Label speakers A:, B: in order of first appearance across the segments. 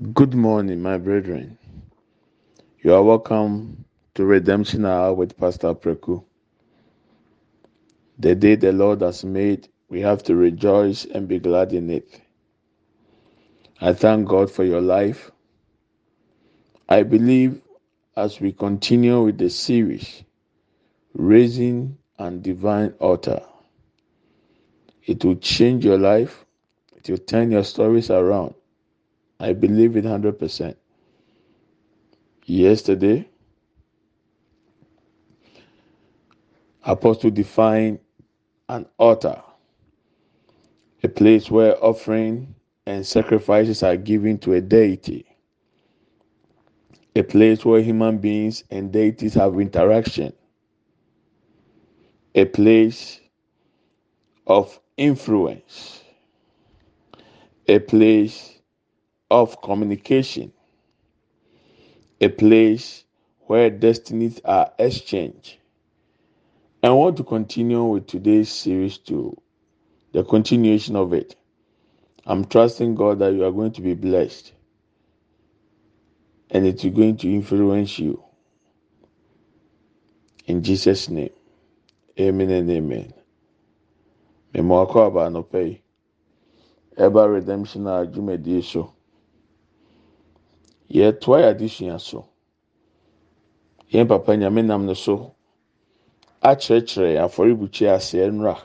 A: Good morning, my brethren. You are welcome to Redemption Hour with Pastor Preku. The day the Lord has made, we have to rejoice and be glad in it. I thank God for your life. I believe as we continue with the series, Raising and Divine Altar, it will change your life, it will turn your stories around. I believe it 100%. Yesterday, Apostle defined an altar, a place where offering and sacrifices are given to a deity, a place where human beings and deities have interaction, a place of influence, a place of communication, a place where destinies are exchanged. I want to continue with today's series to the continuation of it. I'm trusting God that you are going to be blessed and it's going to influence you. In Jesus' name, amen and amen. Memo akɔ aba ɛba redemption a dwumadie so. Yɛtoa yɛ adesua so. Yɛn papa nyame nam ne so akyerɛkyerɛ afɔrebukyia aseɛ nnora.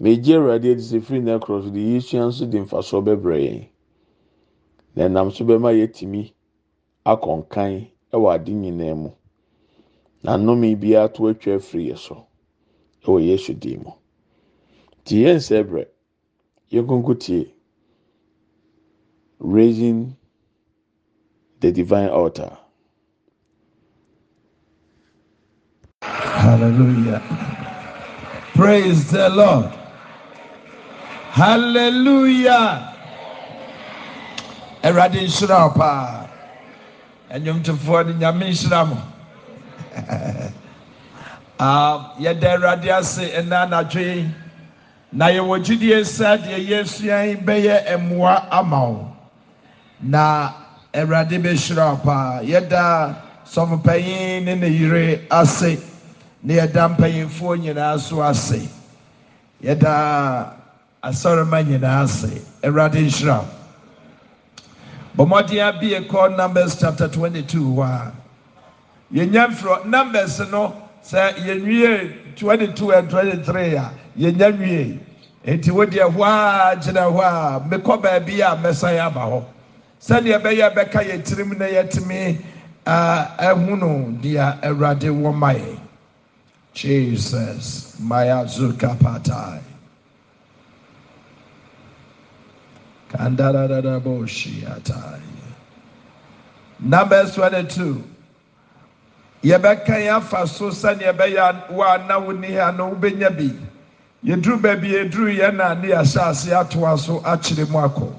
A: Megye awurade adi sɛ firi na korɔ so de yɛsua nso de mfasoɔ bɛbrɛ yɛn. Na ɛnam so bɛma yɛtumi akɔ nkan wɔ ade nyinaa mu. Na nnome biara to atwa afiri yɛ so wɔ Yesu din mu. Nti yɛn nsɛ brɛ, yɛn konko tie. Raising the divine altar.
B: Hallelujah. Praise the Lord. Hallelujah. Awurade nhyira wo paa. Nnwomtofoɔ de nyame nhyira mo. Ah, Yɛda ase ɛna anadwo. Na yɛwɔ gyidie sɛ deɛ yɛsua yi bɛyɛ mmoa ama wo. Na awurade bɛhyirɛw paa. Yɛda sɔfopanyin ne ne yere ase ne yɛda mpanyimfoɔ nyinaa so ase. Yɛda asɔrema nyinaa ase. Awurade nhyirɛw bɔ mmɔden abie kɔ numbers chapter 22 hɔ a yɛnya mfirɛ numbers no sɛ yɛnwie 22 and 23 a yɛnya nwie. Enti wodeɛ hɔ a gyina hɔ a mekɔ baabi a mɛsane aba hɔ. sɛdeɛ ɛbɛyɛ bɛka yɛ tirim na yɛtumi ɛhu no deɛ awurade wɔ ma yɛ jesus maya zuka patai. Numbers 22 yɛbɛka yɛ afa so sɛdeɛ ɛbɛyɛ wo a na wo nni ha no wobɛnya bi. Yɛduru baabi yɛduru yɛn na ne yɛahyɛ ase atoa so akyerɛ mu akɔ.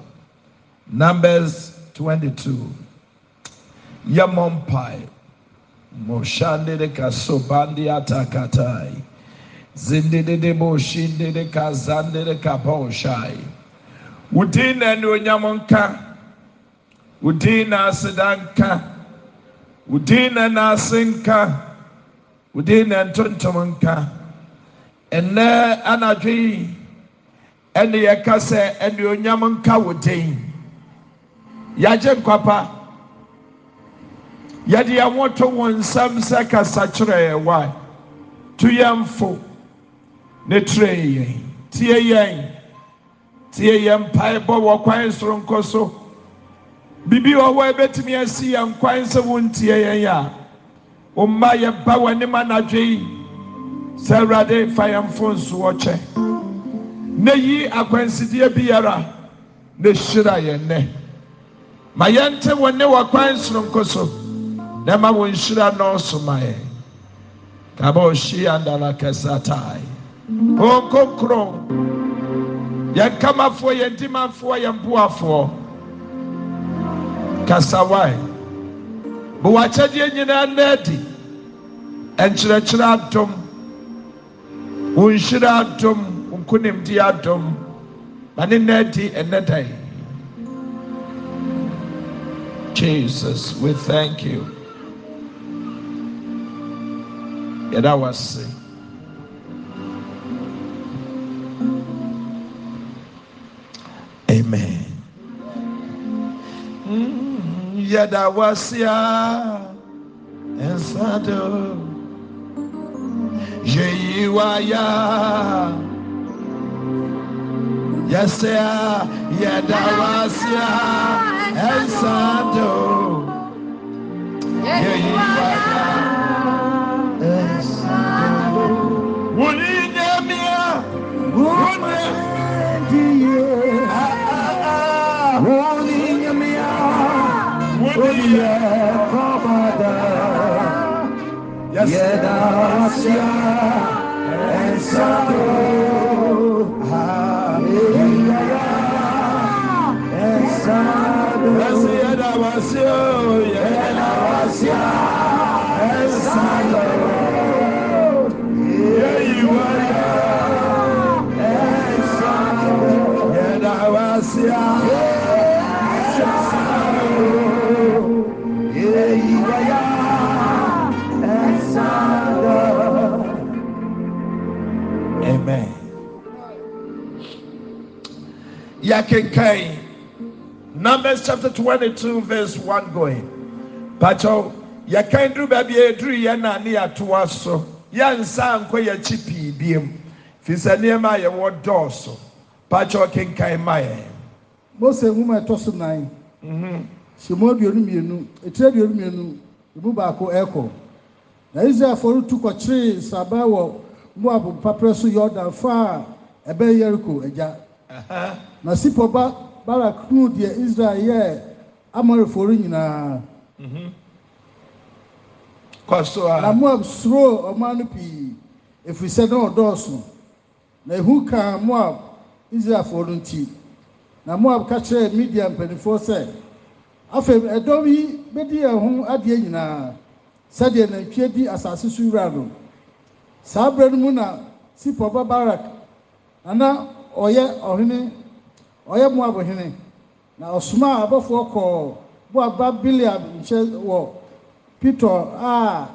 B: Numbers 22 yɛmmɔ mpae moshandede kasobande atakatae zindedede boshindede kazandede kapɔhyae wo din na anuonyam nka wo din na aseda nka wo din na naase nka wo din na ntontom nka ɛnnɛ anadwo yi ɛne yɛka sɛ anuonyam nka wo den Yagye nkwapa. yɛde yɛn to wɔn nsam sɛ kasa kyerɛ wa. Tu yɛn fo. Ne tire yɛn. Tie yɛn. Tie yɛn mpaebɔ wɔ kwan soronko so. Bibi wɔ hɔ ebetumi asi yɛn kwan sɛ wɔntie yɛn a ɔmma yɛn ba wɔ anim anadwo yi. Sɛ awurade fa yɛn fo nsoɔ kyɛ. Ne yi akwansidie biara ne hyira yɛn nɛ ma yɛnte wo nne wɔ kwan soronko so na ma wo nhyira nnɔɔso ma eɛ kaba ɔhyii andalakɛsatae hɔ nkonkron yɛn kamafoɔ yɛn dimanfoɔ yɛn boafoɔ kasawae bowɔakyɛdeɛ nyinaa nna adi. Ɛnkyerɛkyerɛ adom. Wo nhyira adom wo nkonimdi adom. Ma ne nna adi ɛnnɛ dae Jesus, we thank you. Yɛda wase. Amen. Mm, Yɛda wase a nsado yeyi waya yɛsɛ a yɛda wase a nsado yeyi waya nsado wuni nyamia wuni wuni nyamia wuni wasio yena wasia esalo yeyiwaya esalo yena wasia esalo yeyiwaya esalo Amen. Yakenkai. Numbers chapter 22, verse 1 going. Pacho, yakan duru baabi a eduru yɛn na ne yɛatoa so. Yɛnsa nkɔ yɛkyi pii biem. Firi sɛ nneɛma a yɛwɔ dɔɔso. Pacho kenkan ma yɛn.
C: mose nwoma ɛtɔ so nan hyɛmu aduonu mmienu etire aduonu mmienu emu baako ɛkɔ na israelfoɔ retu kɔkyeree nsaba wɔ moab mpaprɛ so yordan fa a ɛbɛn yeriko agya
B: Aha.
C: na sipɔ ba barak huu deɛ israel yɛɛ amorifoɔ no nyinaa
B: so
C: na moab suroo ɔman no pii efiri sɛ na ɔdɔɔso. Na ehu kaa moab israelfoɔ no nti. Na moab ka kyerɛɛ midian mpanimfoɔ sɛ afei ɛdɔm yi bɛdi yɛn ho adeɛ nyinaa sɛdeɛ nantwie di asase so wura no. Saa berɛ no mu na sipɔ ba barak na na ɔyɛ ɔhene ɔyɛ moab hene. Na ɔsomaa abɔfoɔ kɔɔ moab ba biliam nkyɛn wɔ pitɔ a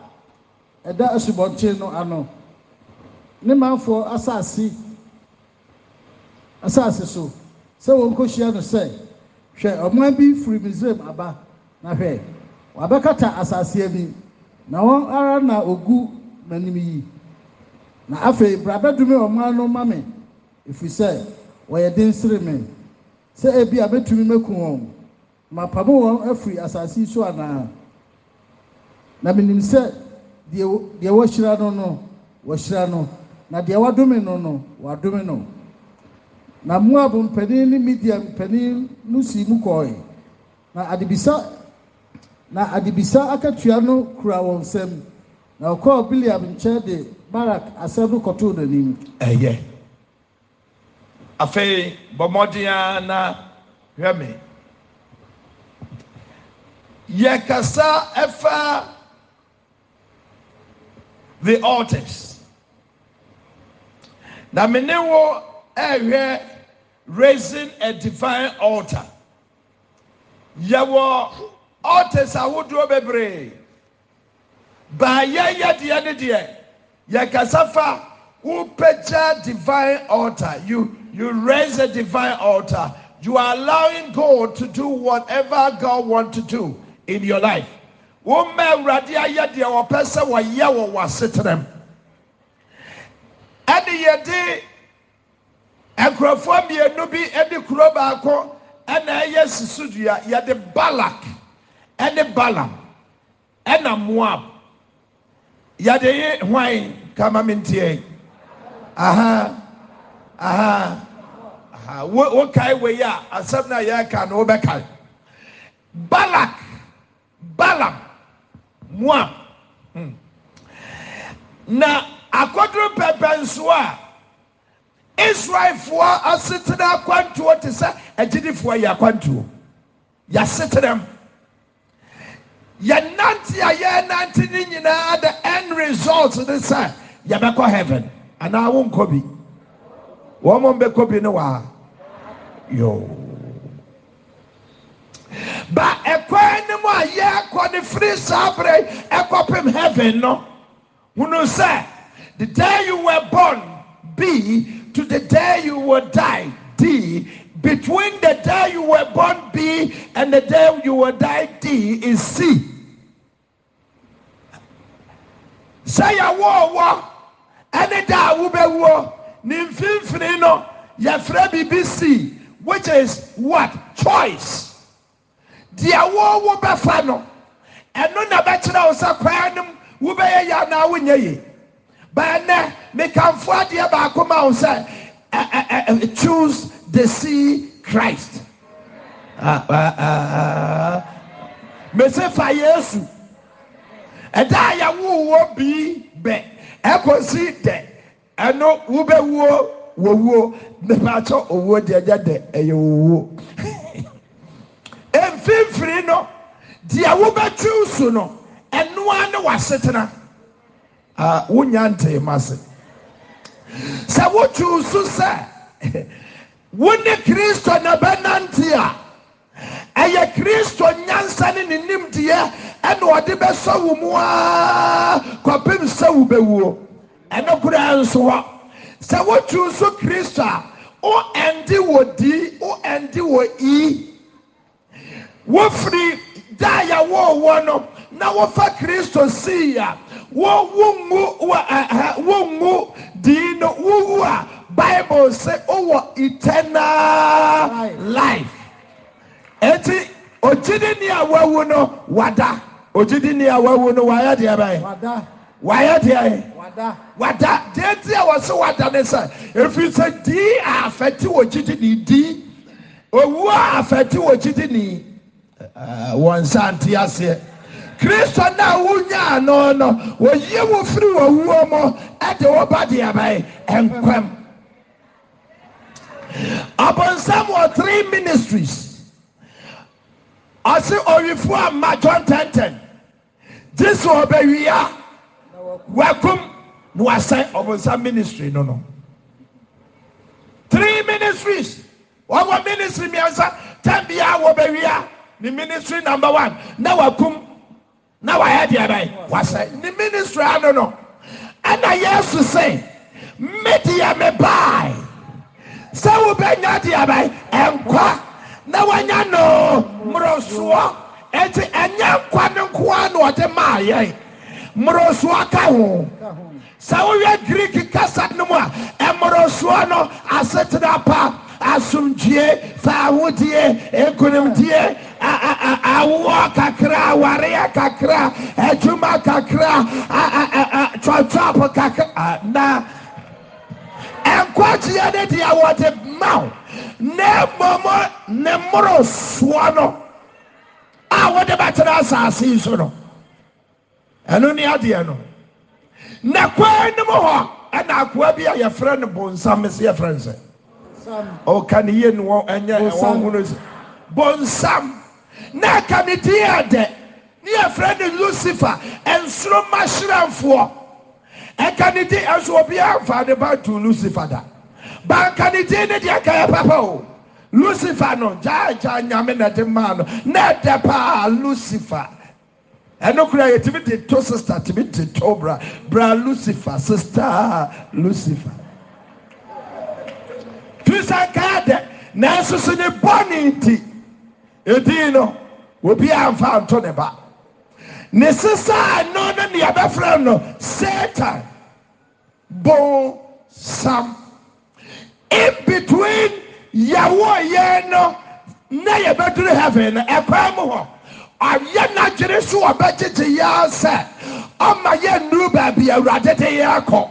C: ɛda asubɔnten no ano. Ne manfoɔ asase asase so. Sɛ wɔn nkɔhyia no sɛ hwɛ ɔman bi firi misraim aba. Na hwɛ wabɛkata asase ani. Na wɔn ara na ogu n'anim yi. Na afei brabɛdome ɔman no ma me. Ɛfiri sɛ wɔyɛ den sere me. Sɛ ebi a mɛtumi mɛku wɔn. Mapamo wɔn afiri asase yi so anaa? Na menim sɛ deɛ deɛ wɔahyira no no wɔahyira no. Na deɛ wadome no no wadome no. Na moab mpanin ne midian mpanin no sii mu kɔɔe. Na adebisa na adebisa akatua no kura wɔn nsam. Na ɔkɔɔ biliam nkyɛn de barak asɛm no kɔtoo n'anim.
B: Ɛyɛ. Afei bɔ mmɔden na hwɛ me. Yɛkasa ɛfa the altars. Na me ne wo ɛhwɛ raising a divine altar. Yɛwɔ altars ahodoɔ bebree. Baa yɛyɛ deɛ ne deɛ yɛkasa fa wopagya divine altar. You you raise a divine altar. You are allowing god to do whatever god want to do in your life. Woma awurade ayɛ deɛ wɔpɛ sɛ wɔyɛ wɔ w'asetenam ɛne yɛde nkurɔfoɔ mmienu bi de kuro baako ɛna ɛyɛ susudua yɛde balak ɛne balam ɛna moab. Yɛde yi hwan? Kama mi ntie aha. Aha aha wo wo kae wei a asɛm na yɛreka no wobɛkae. Balak balam moab. Hmm. na akɔduru pɛpɛ nso a israelfoɔ asetena akwantuo te sɛ agyidifoɔ yɛ akwantuo. Yɛasetena mu. Yɛnante a yɛnante ne the end result ne sɛ yɛbɛkɔ heaven. Anaa wonkɔ wɔmɔ bɛkɔ bi ne waa yo. Ba ɛkwan no mu a yɛrkɔ ne firi saa berɛ ɛkɔpem heaven no. Hunu sɛ the day you were born b to the day you will die d. Between the day you were born b and the day you will die d is c. Sɛ yɛwoɔ wɔ ɛne da a wobɛwuo ne mfimfini no yɛfrɛ biribi c which is what? Choice. Deɛ wɔwɔ bɛfa no ɛno na bɛkyerɛ wo sɛ kwaa nom wobɛyɛ yɛ anaa wonyɛ yi bɛɛnɛ mekamfo adeɛ baako ma wo sɛ ɛ- ɛ- ɛ- choose the see christ. Ah, ah, ah. mese fa yesu. Ɛda a yɛwowɔ bii bɛ ɛkɔsi dɛ ɛno wobɛwuo wɔwuo mepaakyɛ owuo deɛ nyɛ dɛ ɛyɛ wɔwuo mfimfini no deɛ wobɛtwiw su no ɛnoa ne w'asetena. A wonya nteema se. Sɛ wotwiw so sɛ wo ne kristo na bɛnante a ɛyɛ kristo nyansa ne ne nimdeɛ ɛna ɔde bɛsɔ wo mu aa kɔpem sɛ wobɛwuo ɛno koraa nso hɔ sɛ wotwiw so kristo a wo ɛnde wɔ di wo ɛnde wɔ i wofiri da a yɛwɔ wɔ no na wofa kristo sii wo wongu dii no wowu a bible sɛ wowɔ eternal life. Eti ogyidini a wawu no wada. Ogyidini a wawu no wayɛ deɛ
C: wada
B: wayɛ deɛ
C: wada.
B: Wada. Deɛ ti a wɔsi wada ne sɛ efi sɛ dii a afɛti wɔ gyidini dii owu a afɛti wɔ gyidini ɛɛ eh, eh, wɔn nsa nte aseɛ kristo na wunya ano no woyi wo firi wɔ wuo mu ɛde wo ba deɛ bɛyɛ nkwam abɔnsam wɔ three ministries. Ɔsi owifo ama john ten ten. Jesu ɔbɛwia wakum na wasɛe ɔbonsam ministry no no. Three ministries. Wɔwɔ ministry mmiɛnsa tam biaa wɔbawia ne ministry number one. Na wakum na wayɛ deɛ bɛe wasɛn. Ne ministry ano no. Ɛna yesu sɛ medeɛ me bae sɛ wobɛnya deɛ bɛe ɛnkwa. Na woanya no mmorosoɔ enti ɛnyɛ nkwa no nkoaa na ɔde maa yɛn mmorosoɔ ka ho. Sɛ wohwɛ grik kasa no mu a ɛmmorɔsoɔ no asetena pa asomdwue faahodie nkonimdie awoɔ kakra awareɛ kakra adwuma kakra twatwap kakra na ɛnkwagyeɛ no deɛ wɔde ma wo na mmom ne mmorosoɔ no a wode bɛtena asase yi so no. ɛno ne adeɛ no. Na kwaa nom hɔ ɛna akoa bi a yɛfrɛ no bonsam sɛ yɛfrɛ no sɛ? Ɔka ne yie ne ɛnyɛ wɔhono sɛ? Bonsam. Na ɛka ne din ɛdɛ ne yɛfrɛ no lucifer nsoroma hyerɛmfoɔ ɛka ne din ɛnso obiara mfa ne ba to lucifer da. Banka ne din ne deɛ ka yɛ papa o. Lucifer no gyaagyaa nyame na ɛde maa no. Na ɛdɛ paa lucifer. Ɛno kura yɛtumi de to sister tumi de to bra. Bra lucifer sister lucifer. Kristian kaa dɛ nanso so ne bɔne nti edin no obi amfa nto ne ba. Ne sisa no no ne yɛbɛfrɛ no satan. Sam. In between yɛwɔ yɛn no na yɛbɛduru heaven no ɛkwan mu ayɛ n'agyere so wɔbɛgyegye yɛa sɛ ɔma yɛ nnuru baabi awurade de yɛ kɔ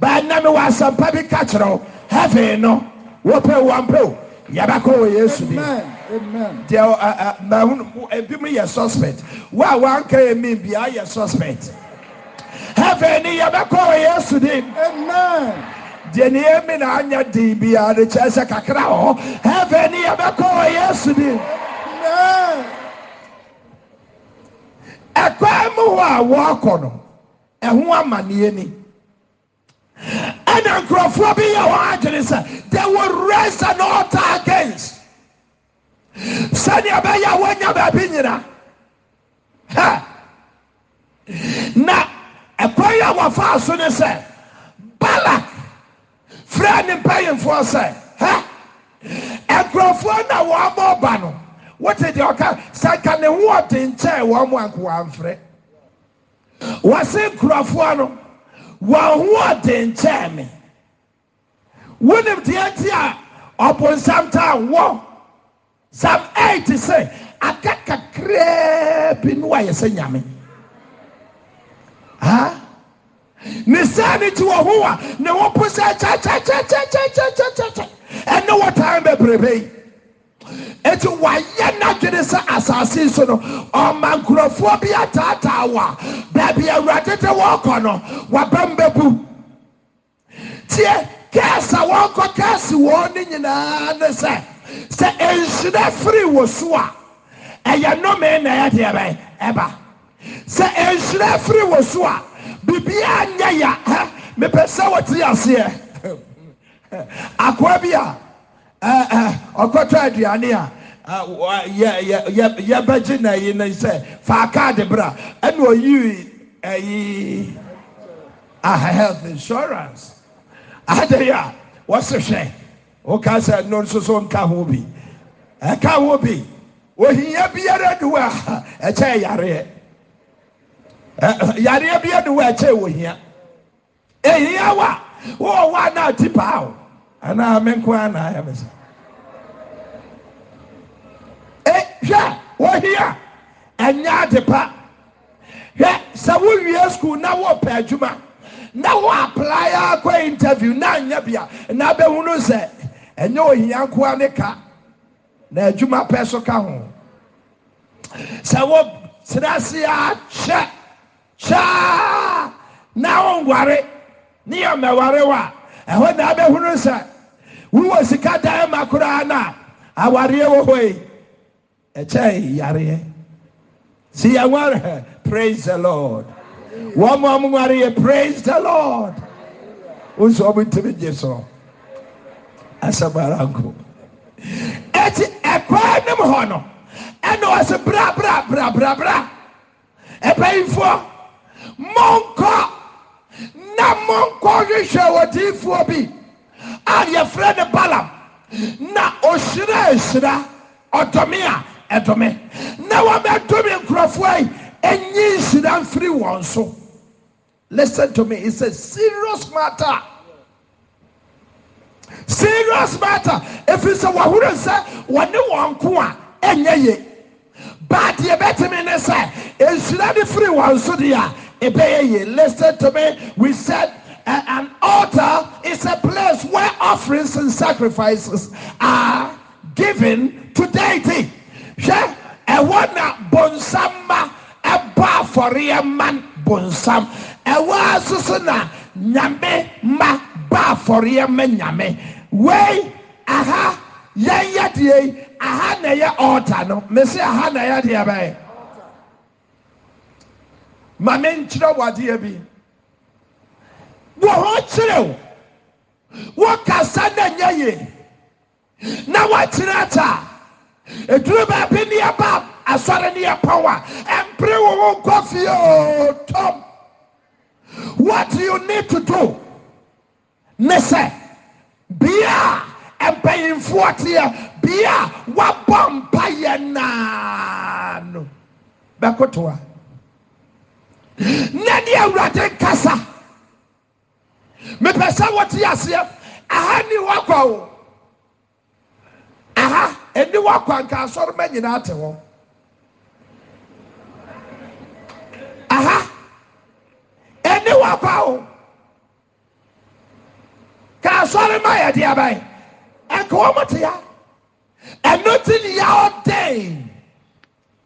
B: bɛɛname wɔ asɛmpa bi ka kyerɛ wo heaven no wopɛo wɔmpɛo yɛbɛkɔ wɔ yesu
C: nim
B: deɛ bim yɛ suspect. Wo a woanka yɛ min biaa yɛ suspect. Heaven ni yɛbɛkɔ wɔ yesu
C: nim
B: deɛ ne yɛmi na anyɛ den biaa ne kyerɛ sɛ kakra wɔ hɔ. Heaven ni yɛbɛkɔ wɔ yesu
C: nim
B: ɛkwan mu hɔ a wɔakɔ no ɛho amanneɛ ni. Ɛna nkurɔfoɔ bi yɛ wɔn adwene sɛ they will raise an altar against. Sɛnea ɛbɛyɛ a wɔanya baabi nyina. Na ɛkwan yɛ wɔfaa so ne sɛ balak frɛ ne mpayimfoɔ sɛ hɛ. Nkurɔfoɔ na wɔn ama ɔba no. wote deɛ ɔka sɛ ka ne hoɔde nkyɛn wɔn mo ankowamfrɛ wɔse nkurɔfoɔ no wɔn hoɔde nkyɛn me? Wonim deɛ nti a ɔbonsam taa wɔ sam 8 sɛ aka kakraa bi no wayɛ sɛ nyame ne saa no nti wɔ ho a ne ho po sɛ kyɛkyɛkyɛkyɛkyɛkyɛkyɛ ɛne wɔ taa bɛbrɛbɛ yi enti wayɛ n'adwene sɛ asase so no ɔma nkurɔfoɔ bi ataataa wɔ a baabi awurade de wɔkɔ no wabam bɛbu. Tie kɛɛsa wɔnkɔ kɛɛse wɔn ne nyinaa ne sɛ sɛ nhyirɛ firi wɔ so a ɛyɛ nnome na ɛyɛ deɛ bɛn ɛba. Sɛ nhyirɛ firi wɔ so a biribiaa nyɛ ya mepɛ sɛ wɔte aseɛ. Akoa bi a Eh, eh, ɔkɔtɔ aduane a ah, yɛbɛgye na yi ne sɛ faakaade bra. Ɛna ɔyii ayi a ah, health insurance. Adeyi a wɔse hwɛ woka sɛ no nso so nka ho bi. Ɛka ho bi. Ohia biara de hɔ eh, a ɛkyɛ yareɛ. Yareɛ biara de hɔ a ɛkyɛ wɔhia ɛhia wa wɔwɔ hɔ a na ati paa o. anaa me nko menko anaayɛ me sa eh, hwɛ wohia. Ɛnyɛ ade pa. Hwɛ sɛ wowie sukuul na wɔpɛ adwuma na woaplae a kɔ interview na anyɛ bia na bɛhunu sɛ ɛnyɛ ohia nkoa ne ka. Na adwuma pɛ so ka ho. Sɛ wo serɛ se a hyɛ hyɛa na wonware ne yɛ mɛware w a ɛhɔ naa bɛhunu sɛ wowɔ sika daɛ ma koraa na awareɛ wɔ hɔi ɛkyɛe yareɛ sɛ yɛwarehɛ praise the lord. Wɔma mwareyɛ praise the lord. Wo nso ɔmontimi gye so asɛmaranko ɛti ɛkwaa nom hɔ no ɛne ɔ se brabrabrabrabra ɛpayimfoɔ monkɔ na monkɔ hwehwɛ wɔ diifoɔ bi a yɛfrɛ ne balam na ohyira ehyira ɔdɔme a ɛdɔme na wɔn ɛdɔme nkurɔfoɔ yi enyi nhyira mfiri wɔn so. Listen to me it's a serious matter. Serious matter. Efiri sɛ wɔhoro sɛ wɔne wɔn ko a ɛnyɛ yie baadeɛ bɛtumi ne sɛ nhyira de firi wɔn so deɛ a ɛbɛyɛ yie listen to me we said an altar is a place where offerings and sacrifices are given to deity. Hwɛ ɛwɔ na bonsam ma ɛbɔ afɔreɛ man bonsam ɛwɔ asoso na nyame ma ba afɔreɛ ma nyame wei aha yɛn yɛ aha na ɛyɛ altar no. Mesi aha na ɛyɛ deɛ bɛyɛ maame nkyerɛ wadeɛ bi. Wɔ ho kyerɛw wɔkasa na nyɛ yie na wɔkyerɛ ta eduru baabi ne yɛba asɔre ne yɛpɔn a ɛmpere wo ho nkɔ fie oo tɔm what you need to do? Ne sɛ bia a mpanyinfoɔ teɛ bia a wabɔ mpa yɛ naa no. Bɛkotoa. Na ne awurade nkasa mepɛ sɛ wɔte aseɛ. Aha ni wakɔ o aha ɛni wakɔ nka asɔroma nyinaa te hɔ. Aha ɛni wakɔ o ka asɔroma yɛ deɛ bɛyɛ ɛnka wɔn te ya ɛno ti ni ya ɔdɛn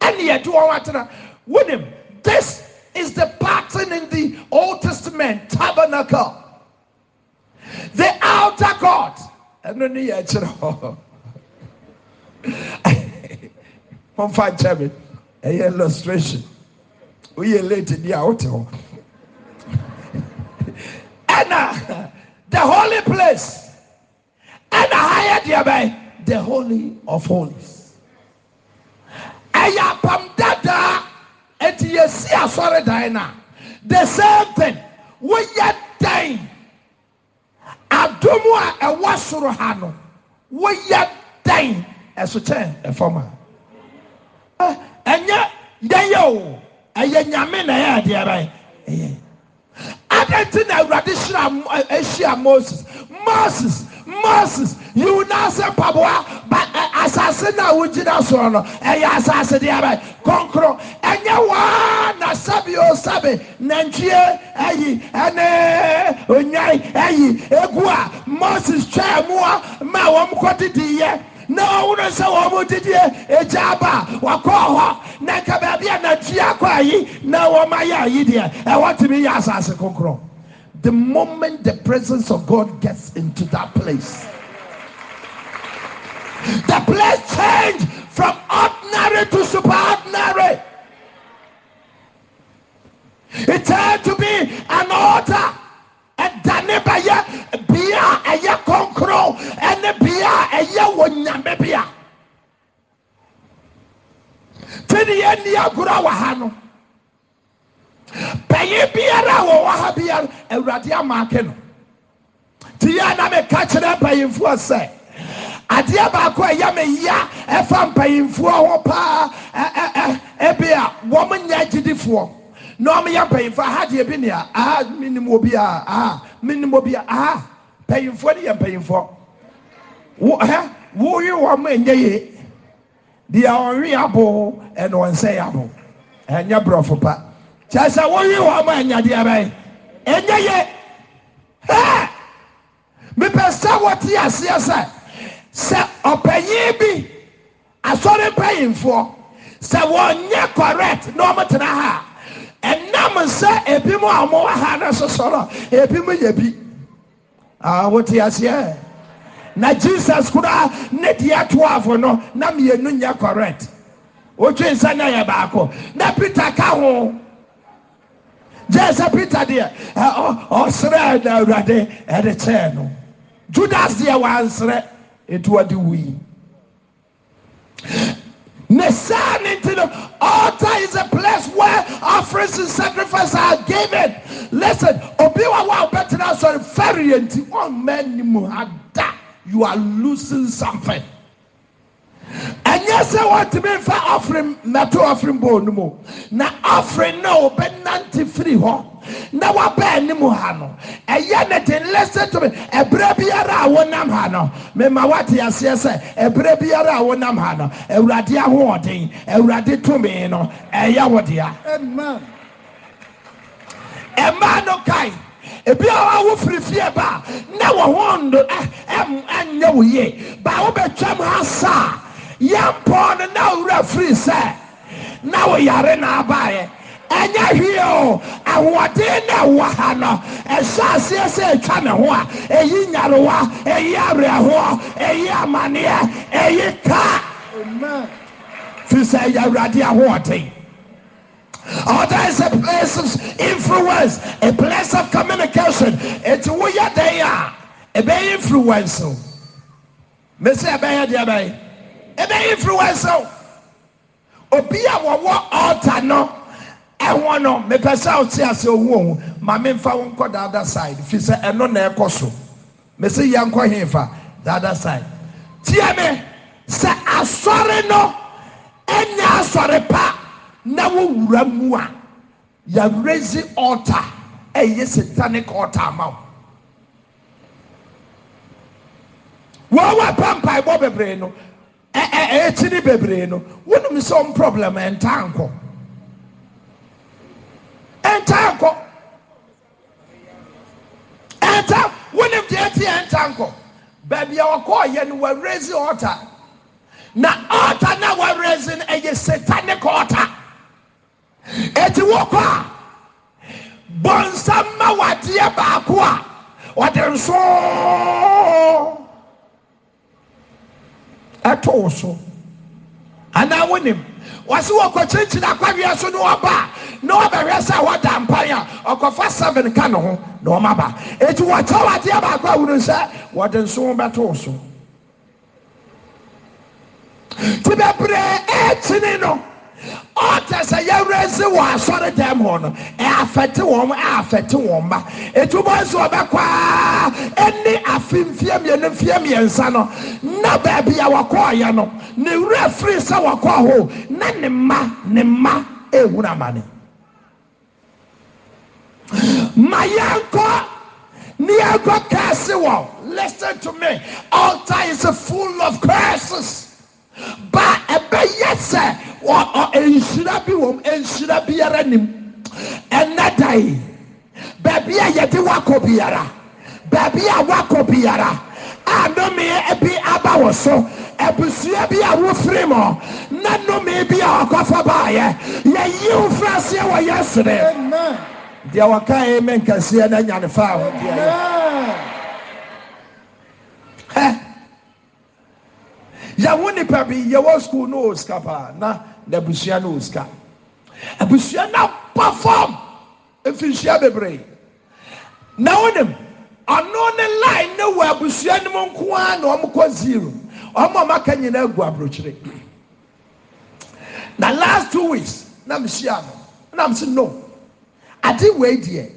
B: ɛni yɛ de wɔn atena. Wunim this is the pattern in the old testament tabernacle the outer court. Ɛno ni yɛ kyerɛ hɔ wɔn fa nkyɛn mi. Ɛyɛ illustration. Oyɛ late ni a wote hɔ ɛna the holy place. Ɛna ha yɛ deɛ bɛyɛ the holy of holies. Ɛyɛ apam dadaa eti yɛsi asɔredan na. The same thing. We woyɛ dɛn adom a ɛwɔ soro ha no woyɛ dɛn? Ɛso kyɛn a. Ɛnyɛ yɛyɛ o. Ɛyɛ nyame na ɛyɛ adeɛ bɛyɛ ɛyɛ. Adan ti na awurade moses? Moses moses yiwu n'asɛ mpaboa ba asase na wogyina soɔ no ɛyɛ asase deɛ bɛ kɔnkoro ɛnyɛ waa na sabi o nantwie ɛyi ɛne onyan ɛyi egu a moses twɛɛ mu ma wɔn kɔ didi yɛ na ɔwúrò sɛ wɔn mo didi egya aba. Wakɔ hɔ. Na nka baabi a nantwie akɔ ayi na wɔn ayɛ ayi deɛ ɛwɔ tumi yɛ asase kɔnkoro. The moment the presence of God gets into that place, the place changed from ordinary to superordinary. It turned to be an altar. ɛdane bɛyɛ bea a ɛyɛ kɔnkoro ɛne bea a ɛyɛ wɔ nyame bea tini yɛ nni agorɔ wɔ ha no panyin biara a wɔwɔ ha biara awurade amaake no ti yɛ na meka kyerɛ mpanyinfoɔ sɛ adeɛ baako a ɛyɛ me ya ɛfa mpanyinfoɔ ho paa. Ɛ ɛ ebi a wɔn nyɛ agyidifoɔ. Na wɔn yɛ mpanyinfoɔ. Aha deɛ bi nea? Aha minim obi a. Aha minim obi a. Aha mpanyinfoɔ no yɛ mpanyinfoɔ. Wo ɛ woyi wɔn nyɛ yie. Deɛ ɔnwe abo ɛna ɔnsɛ abo. Ɛnyɛ borɔfo pa. Kyɛ sɛ woyi wɔn a ɛnyadeɛ bɛyɛ. Ɛnyɛ yie. Hɛ! Mepɛ sɛ wɔte aseɛ sɛ sɛ ɔpanyin bi asɔre mpanyimfoɔ sɛ wɔnyɛ correct na ɔmotena ha ɛnam sɛ ebi m a ɔmowɔ ha no sosɔrɔ ebi m yɛ bi. Woteaseɛ na jesus koraa ne deɛ toafo no na mmienu nyɛ correct. Wotwe nsa ne yɛ baako. Na peter ka ho. Gye sɛ peter deɛ ɔserɛɛ na awurade ɛde kyɛɛ no. Judas deɛ wɔansrɛ etu ɔde wui ne saa ti no altar is a place where offerings and sacrifices are given. Listen obi wa wa ɔbɛtena asɔre ti ɔmɛ nimu ada you are losing something ɛnyɛ sɛ wɔntumi nfa offering mɛto offering bowl no mu. Na offering na ɔbɛnante firi hɔ na waba anim ha no ɛyɛ ne den listen to me ɛbrɛ biara a wɔnam ha no mema wate aseɛ sɛ ɛbrɛ biara a wɔnam ha no awurade ahoɔden awurade tumi no ɛyɛ wo dea.
C: Amen.
B: ɛmaa no kae ebi a wawo firi fie ba na wɔn ho ndo ɛ ɛm ɛnyɛ wo yie. Ba wo bɛ twɛm ha saa no na owura firi sɛ na wo yare na abaayɛ ɛnyɛ hwie o ahoɔden na ɛwɔ ha no ɛhyɛ aseɛ sɛ etwa ne ho a eyi nyarewa eyi awerɛhoɔ eyi amaneɛ eyi kaa
C: Amen.
B: fi sɛ ɛyɛ awurade ahoɔden. Order oh, is a place of influence, a place of communication. It's who you they are. A be influence. Me say a be dia be. A be influence. Obi a wo altar no. ɛwɔ no mepɛ sɛ ɔte ase ohu ohu ma memfa wo nkɔ the other side fi sɛ ɛno na ɛkɔ so mesi yɛ nkɔ hefa the other side tie me sɛ asɔre no ɛnyɛ asɔre pa na wowura mu a yɛrezi altar ɛyɛ satanic altar ama wo wɔn wɔ pa mpaebɔ bebree no Eh, eh, eh, ɛ ɛ ɛkyini bebree no. Wɔnum sɛ ɔm problem ɛnta nkɔ ɛnta wɔnum deɛ ti ɛnta nkɔ baabi a wɔkɔɔ yɛ no altar. Na altar na wɔrezi no ɛyɛ satanic altar. Eti wokɔ a bɔnsam ma wadeɛ baako a nsoo ɛto wo so. Anaa wonim? Wɔsi wɔkɔ kyinkyini akwadeɛ so na wɔba na wɔbɛhwɛ sɛ wɔda mpan a ɔkɔfa seven ka ne ho na wɔn aba eti wɔkyɛ wadeɛ baako a wuru sɛ wɔde nsoo bɛto so. Ti bebree ɛkyini no ɔtɛ sɛ yɛwurɛsi wɔ asɔre dɛm hɔ no ɛafɛte wɔn ɛafɛte wɔn mma etu bɔ nso ɔbɛkɔ aa ɛne afi mfie mmienu mfie mmiɛnsa no na baabi a wɔkɔɔyɛ no ne wura firi sɛ wɔkɔɔ hɔ na ne mma ne mma ehun amane ma yɛnkɔ ne yɛnkɔ kɛse wɔ. Listen to me. Altar is a full of curses ba ɛbɛyɛ sɛ nhyira bi wɔm nhyira biara nim. Ɛnɛ dae baabi a yɛde woakɔ biara baabi a woakɔ biara a nnome bi aba wo so abusua bi a wofiri mɔ na nnome bi a ɔkɔfa baayɛ yɛyiwo fraseɛ wɔ yɛ sere deɛ wɔkae mɛnkɛseɛ na nyane faa hɔ. Deɛ yɛwo nipa bi yɛwɔ sukuul no wɔ sika paa na naabusua no wɔ sika. Abusua no ba fam mfinhyia bebree. Na wonim ɔno ne line ne wɔ abusua no m nko ara na ɔmokɔ zero. Ɔma ɔmaka nyinaa agu aborɔkyere na last two weeks na mehyia no nam se no. Ade wei deɛ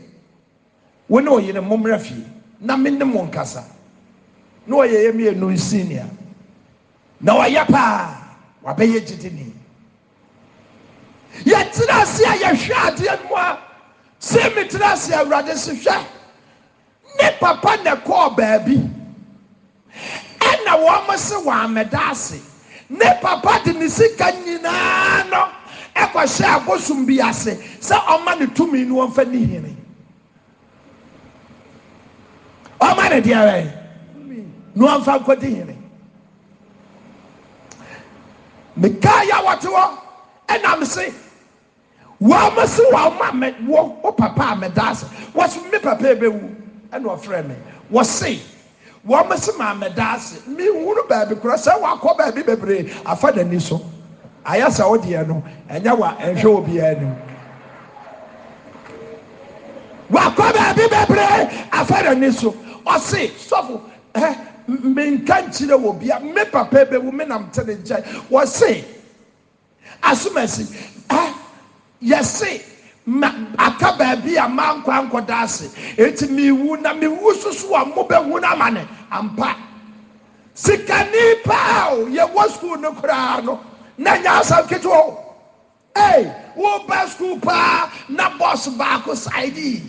B: wo ne ɔyere mommrɛ fie. Na menem wo nkasa. Na ɔyɛ yɛ miɛnu senia na ɔyɛ paa wabɛyɛ gyidini. Yɛtena ase a yɛhwɛ adeɛ no mu a sɛ metena ase awurade se hwɛ. Ne papa na ɛkɔɔ baabi. Ɛnna wɔm se wɔamɛda ase. Ne papa de ne sika nyinaa no ɛkɔhyɛ abosom bi ase sɛ ɔma ne tumi no wɔmfa ne hini. Ɔma ne deɛ wɛ ne wɔmfa nkɔde hini. Mekaa yɛ wɔte hɔ ɛnam se wɔn se wɔn ma mɛ wɔ wɔ papa a mɛda ase wɔsi me papa ebewu ɛna ɔfrɛ me. Wɔsi wɔn se ma mɛda ase mi nhunu baabi kora sɛ wakɔ baabi bebree afa n'ani so. Ayɛ sɛ ɔdeɛ no ɛnyɛ wa ɛhwɛ obiara anim wakɔ baabi bebree afa n'ani so. Ɔsi sɔfo ɛ menka nkyerɛ wɔ bia me papa bɛwu me nam te ne nkyɛn se asomasi ɛ yɛsi ma aka baabi a ma nkwa nkɔda ase eti miwu na miwu soso a mo bɛ hu na ma ne ampa. Sikani paa o yɛwɔ sukuu no koraa no na nya asam ketewa o ee wo ba sukuu paa na bɔs baako saidi.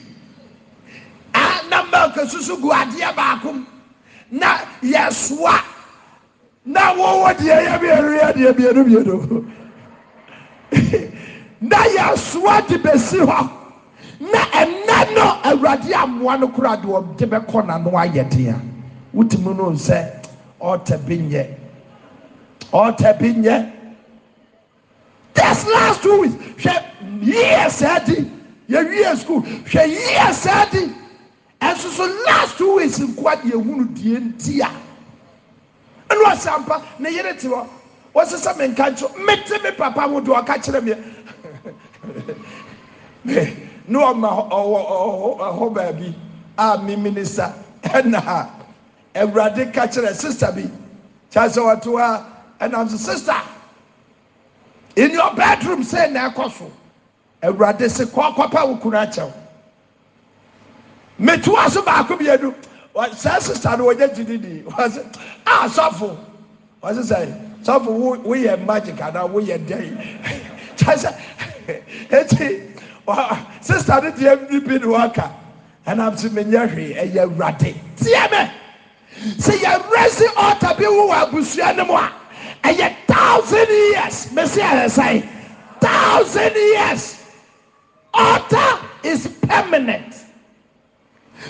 B: A na milk susu gu adeɛ baako mu na yɛsoa na wɔwɔ deɛ yɛ biɛnuɛ deɛ bienubieno na yɛsoa de bɛsi hɔ. Na ɛnɛ no awurade amoa no kora de ɔde bɛkɔ nano ayɛ den a wotimi no sɛ ɔrta bi nyɛ. Ɔrta bi nyɛ. This last two weeks hwɛ yie saa di yɛwie sukuul hwɛ yie saa di ɛnso so last two weeks nkoa de ehunu die nti a ɛnu ɔsampa ne yere te hɔ wɔsesa me nka nkyɛn mete me papa? Ho do ɔka kyerɛ me ne ɔma ɔwɔ ɛhɔ baabi a mi minisa ɛna awurade ka kyerɛ sista bi kyerɛ sɛ ɔto ha ɛna nso sista in your bedroom sɛ na ɛkɔ so. Awurade se kɔ kɔpɛ wo kunu akyɛw metu so baako mmienu saa sista no wɔnyɛ gyididi wɔsɛ a ah, sɔfo. Wɔsɛ sɛ sɔfo wo magic anaa woyɛ dɛn kyɛ sɛ eti sista no deɛ bibi ne wɔka ɛnam sɛ menyɛ hwee ɛyɛ awurade. Tie me. Sɛ yɛwerɛsi ɔta bi wo wɔ abusua no mu a ɛyɛ thousand years. Mesi ayɛ sɛn thousand years. Altar is permanent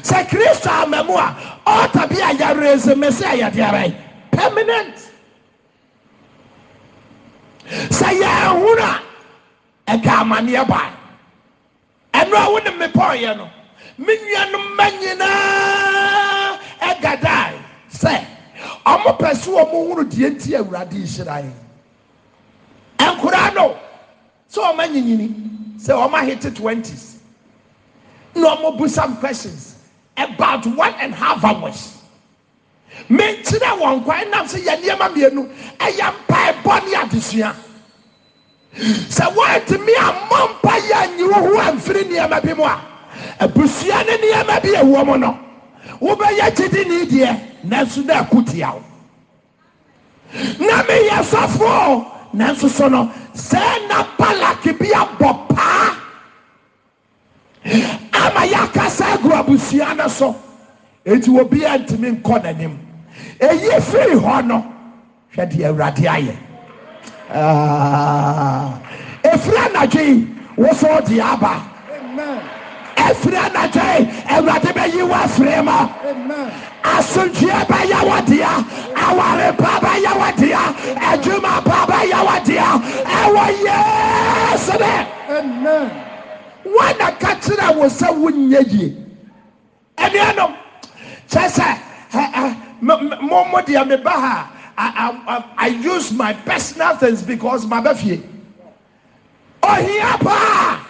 B: sɛ kristo ama mu a altar bi a yɛwerɛsi mesi ayɛ deɛ permanent. Sɛ yɛn a ɛka amanneɛ baa ɛno a wone mepɔɔyɛ no me nuanom ma nyinaa ɛgadae sɛ ɔmo pɛ so ɔmo hunu deɛ nti awurade nhyira yɛn. Ɛnkoraa no sɛ ɔma nyinyini sɛ ɔma hete twenties na ɔmo bu some questions about one and half hours. Menkyerɛ wɔn kwan nam sɛ yɛ nneɛma mmienu ɛyɛ mpaebɔ ne adesua. Sɛ wɔntumi ammɔ mpa yɛ wo ho amfiri nneɛma bi mu a abusua ne nneɛma bi ɛwɔ mu no wobɛyɛ gyidi ne deɛ nanso na ako tia wo. Na meyɛ sɔfoɔ nanso so no sɛ na balak bi abɔ ama yɛakasa agu abusua no so. Enti wɔbiaa ntimi nkɔ n'anim. Ɛyi firi hɔ no hwɛ deɛ awurade ayɛ. Ah. Ɛfiri anadwoi woso de aba. Ɛfiri anadwoe awurade bɛyi wɔ afiri
C: ma.
B: Asomdwoɛ bɛyɛ wɔdea awarepa bɛyɛ wɔdea adwuma pa bɛyɛ wɔdea ɛwɔ yesu dɛ Wana ka kyerɛ wo sɛ wonyɛ yie ɛnuanom kyɛ sɛ ɛ, ɛ, m- m- mo mo deɛ meba ha I, I, use my personal things because my bɛfie ɔhia paa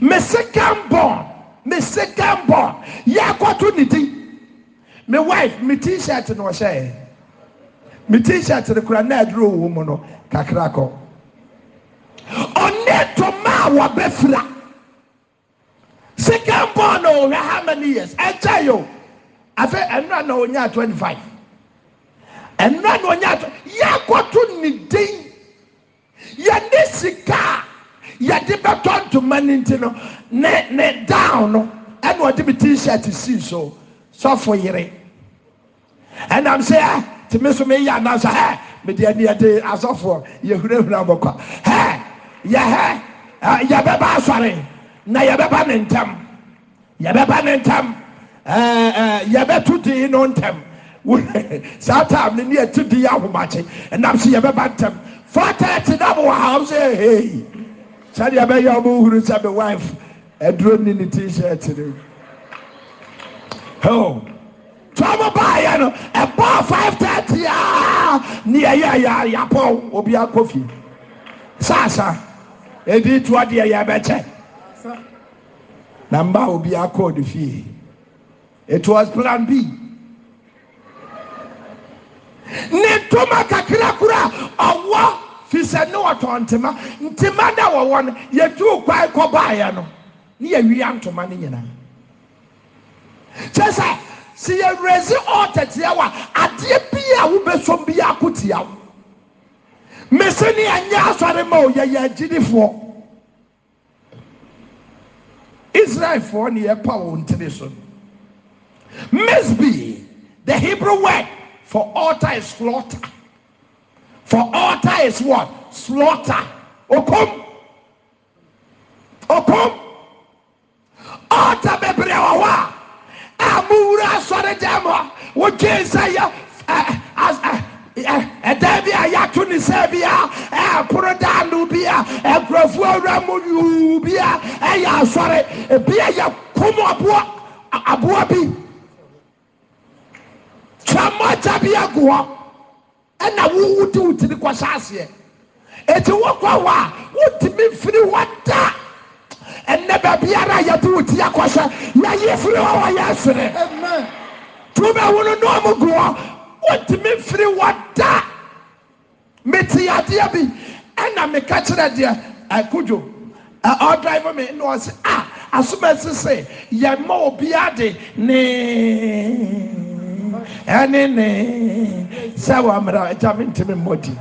B: me second born me second born yɛakɔto ne din me wife me t-shirt na ɔhyɛ me t-shirt no kora na aduro wɔ mu no kakra kɔ ɔne toma a second born na ɔhwɛ how many years? Ɛkyɛ yi o afɛ ɛnura na onya twenty five ɛnura na onya twenty yɛakɔto ne din. Yɛne sika. Yɛde bɛtɔ ntoma ne nti no. Ne ne down no. Ɛna ɔde mi t-shirt si so. Sɔfo yere. Ɛnam sɛ ɛ tìmí so mi yɛ anasa ɛ mede ɛni ɛde asɔfo yɛhurahura bɔkɔ ɛ yɛ hɛ ɛ yɛbɛba asɔre na yɛbɛba ne ntɛm yɛbɛba ne ntɛm eh, eh, yɛbɛto dii no ntɛm saa time no ne yɛte dii ahomakye. Ɛnam sɛ yɛbɛba ntɛm fatɛte na mowɔ haw sɛ hei sɛdeɛ ɛbɛyɛ ɔmohunu sɛ me wife aduro ni ne t-shirt no. Ho. Tɔmo baayɛ no ɛbɔɔ 530 a ne yɛyɛ yɛapɔw. Obi akɔ fie. Saasa ɛdi toɔ deɛ
C: yɛbɛkyɛ.
B: na mma a obiaa kɔɔ ne fie. It was plan b. Ne ntoma kakra koraa ɔwɔ firi sɛ ne wɔtɔn ntema ntema na wɔwɔ no yɛdwuu kwae kɔbaaeɛ no ne yɛwia ntoma no nyinaa kyɛɛ sɛ sɛ yɛwerɛsi ɔɔtɛteɛ w a adeɛ bia a wobɛsom biaa ko tia wo. Me se ne ɛnyɛ asɔre ma o yɛyɛ agyidifoɔ israelfoɔ ne yɛpa wɔn tiri so misbi the hebrew word for altar is slaughter. For altar is what? Slaughter. Okom okom ɔta bebree wɔ hɔ a a nsa yɛ eh, ɛ, ɛdan bi a yɛato ne sɛ bia ɛɛporo daa no bi a ɛnkurɔfoɔ awura mu yuu bi a ɛyɛ asɔre. Ebia yɛ kom aboa bi. Twa mmɔgya bi agu hɔ ɛna wowo de wo tiri kɔhyɛ aseɛ. Ɛti wokɔ hɔ a wotumi mfiri hɔ da. Ɛnnɛ baabiara a yɛde wo tia kɔhyɛ yɛyi firi hɔ wɔ yɛ sere. Tumi wo no nɔɔmo gu hɔ wɔntimi mfiri wɔda meteyadeɛ bi. Ɛna meka kyerɛ deɛ akodwo ɔdrive me. Ne ɔ a asomasi sɛ yɛmma obiaa de ne ɛne ne sɛ wɔammara agya mentimi mmɔdi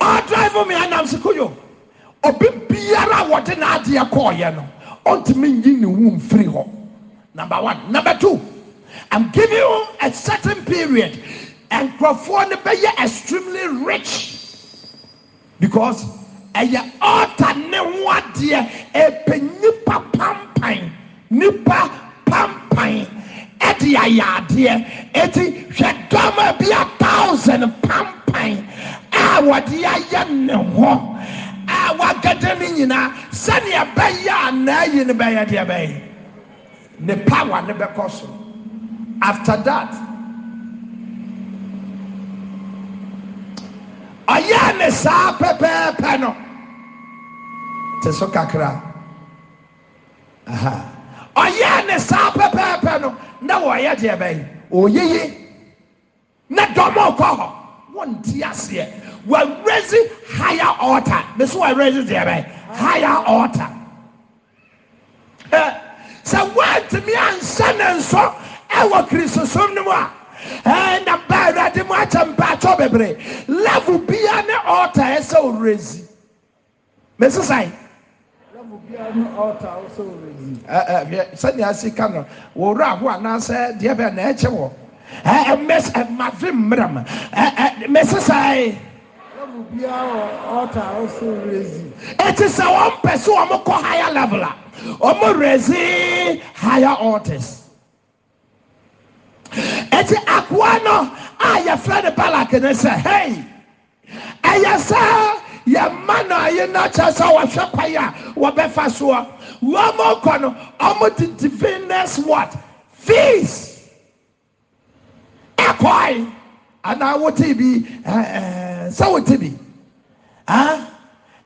B: ɔdrive me anam se kodwo obi biara a wɔde n'adeɛ kɔɔyɛ no ɔntimi nyi ne wu mfiri hɔ. Number one. Number two i'm giving you a certain period. Nkurɔfoɔ no bɛyɛ extremely rich because ɛyɛ ɔta ne ho adeɛ. Ɛpɛ nipa pampan nipa pampan ɛde ayɛ adeɛ. Eti hwɛ dɔm bi a thousand pampan a wɔde ayɛ ne ho a wagada ne nyinaa sɛnea bɛyɛ a n'ayi ne bɛyɛ deɛ bɛyɛ. Ne power ne bɛkɔ after that ɔyɛ ne saa pɛpɛɛpɛ no. Te so kakra. Aha. Ɔyɛ ne saa pɛpɛɛpɛ no. Na wɔyɛ deɛ bɛyɛ oyiyi na dɔm ɔkɔ hɔ wɔnte aseɛ wɔaresi higher altar. Bɛso wɔaresi deɛ bɛ higher altar. Ɛ sɛ wɔntumi anhyɛ ne nso ɛwɔ kristosom no mu a ɛɛ na ba awurade mu akyɛ mpaatɔ bebree. Level bia ne altar ɛsɛ ɔresi mɛsisan
C: level biara ne altar also already.
B: Eh, eh, hwɛ sɛnea asi ka no wɔwura aho anaasɛ deɛ bɛ na ɛkyɛ wɔ. Ɛmɛs ɛmafe mmeram mɛsesae
C: level biara wɔ altar also already.
B: ɛti sɛ wɔn pɛ so wɔn kɔ higher level a. Wɔn rezi higher altars ɛti akoa no a yɛfrɛ no balak ne sɛ hei ɛyɛ sɛ yɛma no ayi no kyerɛ sɛ wɔhwɛ kwae a wɔbɛfa soɔ. Kɔ no wɔn de divineness what feast ɛkɔe. Anaa wote bi sɛ wote bi ɛn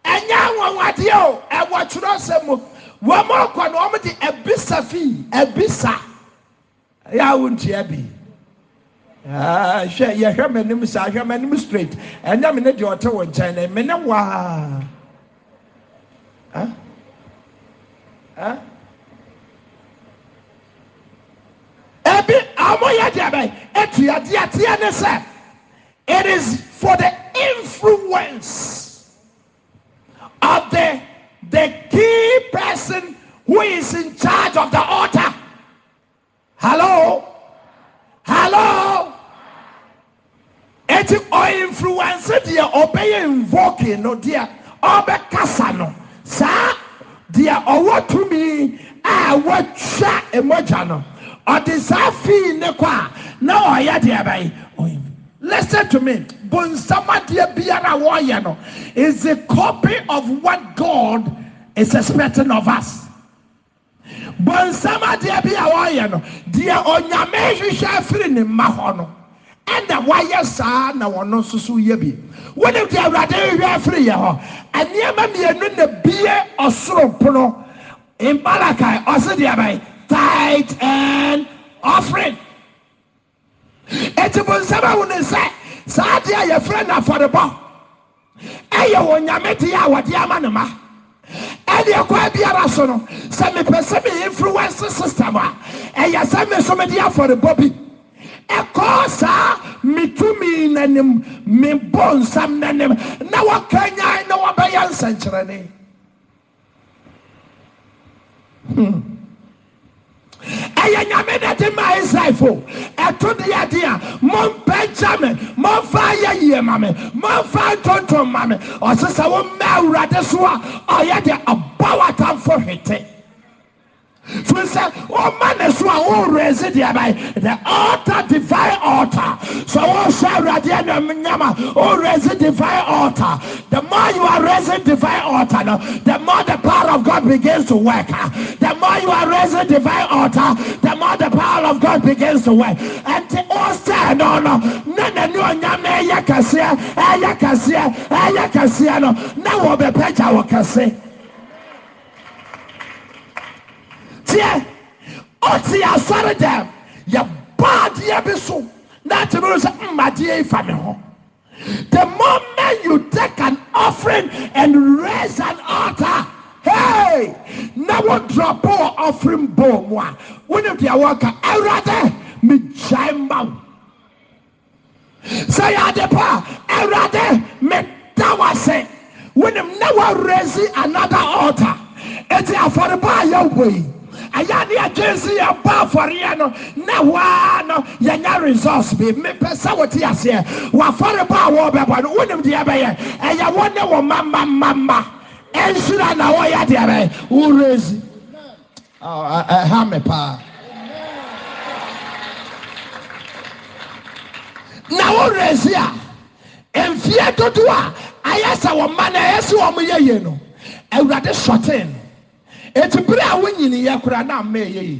B: ɛnyɛ anwanwadeɛ o ɛwɔ mu. Wɔn kɔ no wɔn de ebisa fii ebisa ɛyɛ aa Ah, hwɛ yɛhwɛ m'anim saa hwɛ m'anim straight ɛnyɛ me ne deɛ ɔte wɔ nkyɛn na me ne waa ɛn ɛn ebi ɔmo yɛ deɛ bɛ etua deɛ teɛ ne sɛ it is for the influence of the the key person who is in charge of the altar. Hello? Hello? Eti o influence deɛ ɔbɛyɛ invoking no deɛ ɔbɛkasa no. Saa deɛ ɔwɔ tumi a wɔtwa emogya no. Ɔde saa fii ne kɔ a na ɔyɛ deɛ bɛyɛ ɔyɛ listen to me bonsamadeɛ biara wɔyɛ no. Is a copy of what God is expecting of us. bonsamadeɛ bi a wɔyɛ no. Deɛ onyame hwehwɛ afiri ne mma hɔ no ɛna wayɛ saa na wɔn nso so yɛ bi. Wɔnim deɛ awurade hwehwɛ afiri yɛ hɔ nneɛma mmienu na bie ɔsoro pono mbalakai ɔsi deɛ bɛyɛ tithe and offering. Eti bonsam awo ne nsa saa adeɛ a yɛfrɛ no afɔrebɔ ɛyɛ wɔ nyame deɛ a wɔde ama ne ma. Ɛdeɛ kwan biara so no sɛ mepɛ sɛ me influence system a ɛyɛ sɛ me so mede afɔrebɔ bi ɛkɔɔ saa metumi n'anim mebɔ nsam n'anim. Na wɔkanyan na wɔbɛyɛ nsɛnkyerɛnne. Ɛyɛ nyame na de ma israelfo. Ɛto de yɛ de a mompɛnkya me momfa yɛ yie ma me momfa ntontom ma me. Ɔse sɛ wommɛ awurade so a ɔyɛ de ɔbɔ w'atamfo hwete firi sɛ ɔma ne so a worezi deɛ bɛyɛ the altar divine altar. So wohwɛ awurade anuam nyama worezi divine altar. The more you are raising divine altar the more the power of God begins to work. The more you are raising divine altar the more the power of God begins to work. Ɛnti ɔsɛ no no. Na n'ani onyam ɛyɛ kɛseɛ ɛyɛ kɛseɛ ɛyɛ kɛseɛ no. Na wɔbɛpɛgya wɔ kɛse teɛ ɔte asɔre dɛm. Yɛ baadeɛ bi so. Na te mi sɛ mmadeɛ yi fa mi ho. The moment you take an offering and raise an altar hey! Na wo drop wɔ offering bowl mu a wɔn deɛ wɔka awurade mi gyae mma wo. Sɛ yɛ pa awurade mi da wase wɔn na wɔ raise another altar. Eti afɔrebɔ a yɛ wɔ yi ɛyɛ ne agye si yɛ bɔ afɔreɛ no na waa no yɛnya resource bi. Mepɛ sɛ wote aseɛ wafɔre bɔ a wɔbɛbɔ no. Wonim deɛ bɛyɛ ɛyɛ wo ne wo mamamama ɛnhyira na wɔyɛ deɛ bɛyɛ woresi ɛha me paa na woresi a. Mfie dodoɔ a. Ayɛ sɛ wɔn mma na ɛyɛ sɛ wɔn yɛ yie no. Awurade sɔten. no ɛti berɛ a wonyiniyɛ koraa na mmaɛyɛ yi.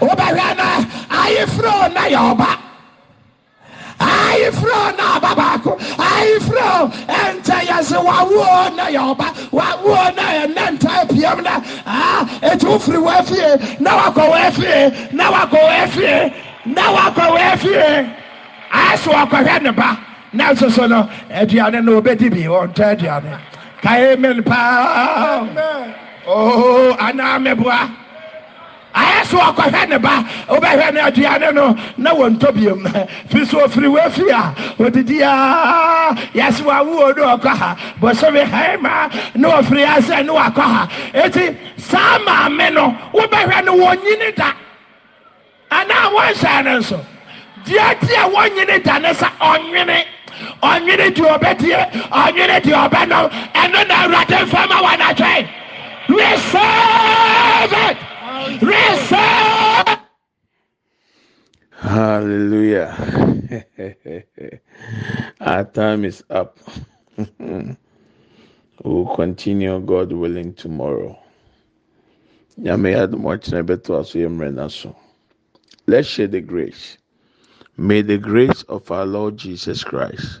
B: Wobɛhwɛ oh. na ayefrɛo na yɛ ɔba. Ayefrɛo na aba baako. Ayefrɛo ɛntɛ yɛse wawooo na yɛ ɔba. Wawoo na ɛnɛ ntae piam na ɛti ah, wo firi wɔ afie na wakɔ wɔ afie na wakɔ wɔ afie na wakɔ wɔ afie. Ayɛ so wɔkɔhwɛ ne ba. Na nso so no aduane no obɛdi bi ɔntɔ aduane. Ka amen. Paa oo anaa mɛboa ayɛ so ɔkɔhwɛ ne ba wobɛhwɛ ne aduane no na wɔntɔ biom. Fi so ofiri wafi a odidi a yɛse wawoɔ ne ɔkɔ ha. Bɔsɔre hae ma ne ɔfiri asɛ ne wakɔ ha. Eti saa maame no wobɛhwɛ no wɔnyini da. Anaa wɔnhyɛ no nso? Deɛ ti a wɔnyini da ne sa ɔnwene ɔnwene deɛ ɔbɛtie ɔnwene deɛ ɔbɛnom ɛno na awurade mfama wɔ n'atwɛn receive it receive
A: Hallelujah. Our time is up. we'll continue, God willing, tomorrow. Let's share the grace. May the grace of our Lord Jesus Christ,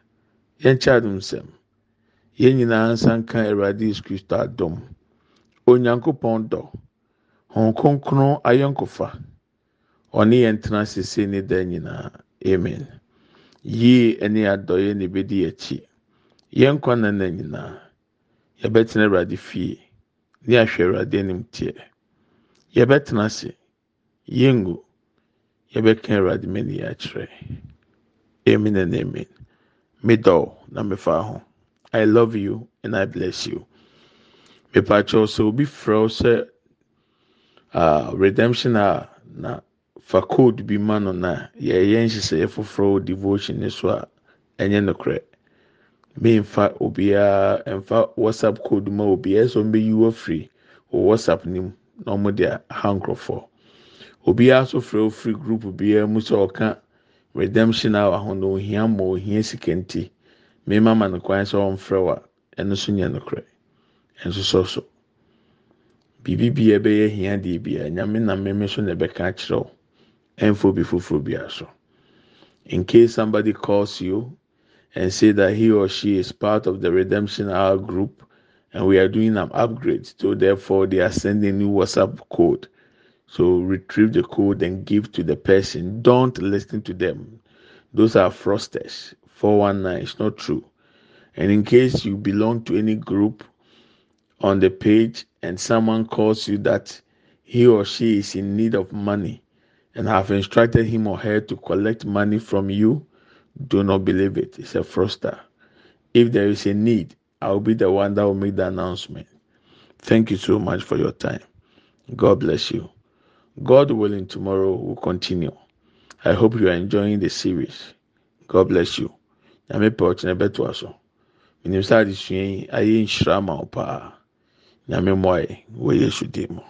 A: Yɛn kyɛ adum sɛm. Yɛn nyinaa nsa nka Awurade Yesu Kristo adom. Onyankopɔn dɔ. Kronkron ayɔnkofa. Ɔne yɛn tena sese ne da nyinaa. Amen. Yie ne adɔeɛ na ebedi akyi. Yɛn nkwa nana nyinaa. Yɛbɛtena Awurade fie. Ne ahwɛ Awurade anim teɛ. Yɛbɛtena ase. Yɛngu. Yɛbɛka Awurade mani akyerɛ. Amen and amen. Medɔw na mefa ho. I love you and I bless you. Mepakyɛw sɛ obi wo sɛ uh, redemption a na fa code bi ma no na yɛyɛ nhyehyɛeɛ foforɔ wɔ devotion ne so a ɛnyɛ nokorɛ. Memfa obiara mfa WhatsApp code ma obiara sɛ ɔmbɛyi wo afiri wɔ WhatsApp no mu na ɔmo de aha nkorɔfoɔ. Obiara nso frɛ wo firi group biara mu sɛ redemption hour ho na ohia ma ohia sika nti mema ma no kwan sɛ ɔmfrɛ wo a ɛno nso nyɛ nokorɛ. Ɛnso sɔ so. Biribi biara bɛyɛ hia deɛ biara nyame nam meme so na ɛbɛka akyerɛ wo. Ɛmfa obi foforɔ biara so. In case somebody calls you and say that he or she is part of the redemption hour group and we are doing an upgrade, so therefore they are sending new WhatsApp code. So retrieve the code and give to the person. Don't listen to them. Those are fraudsters. 419 It's not true. And in case you belong to any group on the page and someone calls you that he or she is in need of money and have instructed him or her to collect money from you, do not believe it. It's a fraudster. If there is a need, I'll be the one that will make the announcement. Thank you so much for your time. God bless you. God willing, tomorrow will continue. I hope you are enjoying the series. God bless you. Nyame pɛ ɔkyerɛ bɛto aso. Minim sɛ adesua yi ayɛ nhyira ma wo paa. Nyame mmoa yɛ wɔ Yesu mu.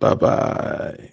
A: Bye bye.